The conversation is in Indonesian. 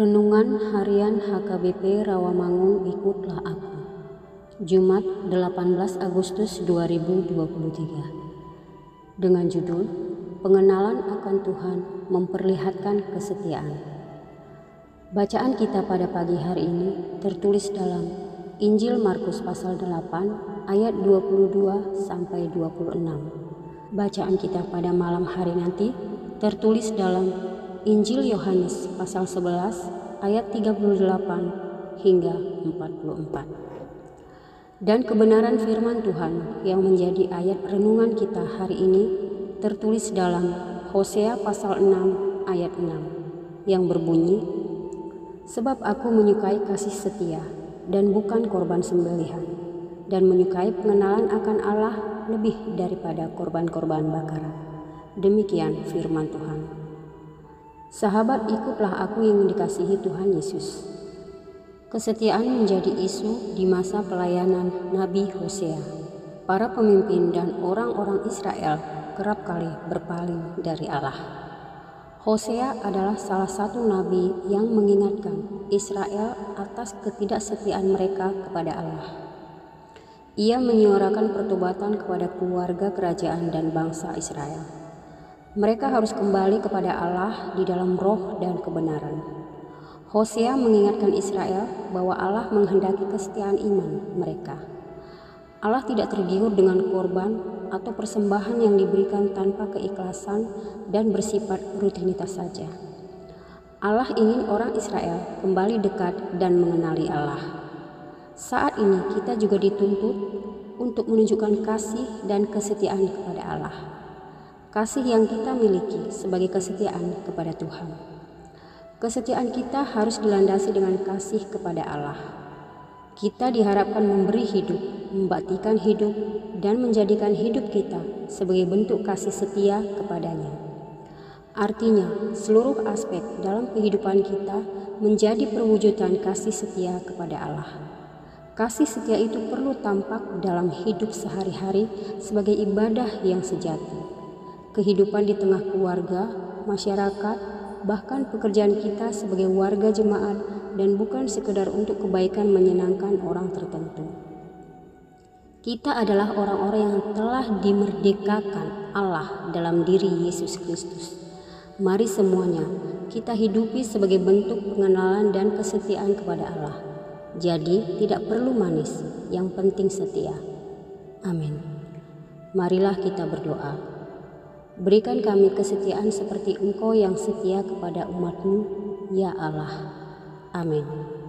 Renungan Harian HKBP Rawamangun Ikutlah Aku. Jumat 18 Agustus 2023 Dengan judul Pengenalan akan Tuhan Memperlihatkan Kesetiaan. Bacaan kita pada pagi hari ini tertulis dalam Injil Markus pasal 8 ayat 22 sampai 26 Bacaan kita pada malam hari nanti tertulis dalam Injil Yohanes pasal 11 ayat 38 hingga 44. Dan kebenaran firman Tuhan yang menjadi ayat renungan kita hari ini tertulis dalam Hosea pasal 6 ayat 6 yang berbunyi Sebab aku menyukai kasih setia dan bukan korban sembelihan dan menyukai pengenalan akan Allah lebih daripada korban-korban bakaran. Demikian firman Tuhan. Sahabat, ikutlah aku yang dikasihi Tuhan Yesus. Kesetiaan menjadi isu di masa pelayanan Nabi Hosea. Para pemimpin dan orang-orang Israel kerap kali berpaling dari Allah. Hosea adalah salah satu nabi yang mengingatkan Israel atas ketidaksetiaan mereka kepada Allah. Ia menyuarakan pertobatan kepada keluarga kerajaan dan bangsa Israel. Mereka harus kembali kepada Allah di dalam roh dan kebenaran. Hosea mengingatkan Israel bahwa Allah menghendaki kesetiaan iman mereka. Allah tidak tergiur dengan korban atau persembahan yang diberikan tanpa keikhlasan dan bersifat rutinitas saja. Allah ingin orang Israel kembali dekat dan mengenali Allah. Saat ini kita juga dituntut untuk menunjukkan kasih dan kesetiaan kepada Allah kasih yang kita miliki sebagai kesetiaan kepada Tuhan. Kesetiaan kita harus dilandasi dengan kasih kepada Allah. Kita diharapkan memberi hidup, membaktikan hidup, dan menjadikan hidup kita sebagai bentuk kasih setia kepadanya. Artinya, seluruh aspek dalam kehidupan kita menjadi perwujudan kasih setia kepada Allah. Kasih setia itu perlu tampak dalam hidup sehari-hari sebagai ibadah yang sejati kehidupan di tengah keluarga, masyarakat, bahkan pekerjaan kita sebagai warga jemaat dan bukan sekedar untuk kebaikan menyenangkan orang tertentu. Kita adalah orang-orang yang telah dimerdekakan Allah dalam diri Yesus Kristus. Mari semuanya kita hidupi sebagai bentuk pengenalan dan kesetiaan kepada Allah. Jadi tidak perlu manis, yang penting setia. Amin. Marilah kita berdoa. Berikan kami kesetiaan seperti Engkau yang setia kepada umatmu, ya Allah. Amin.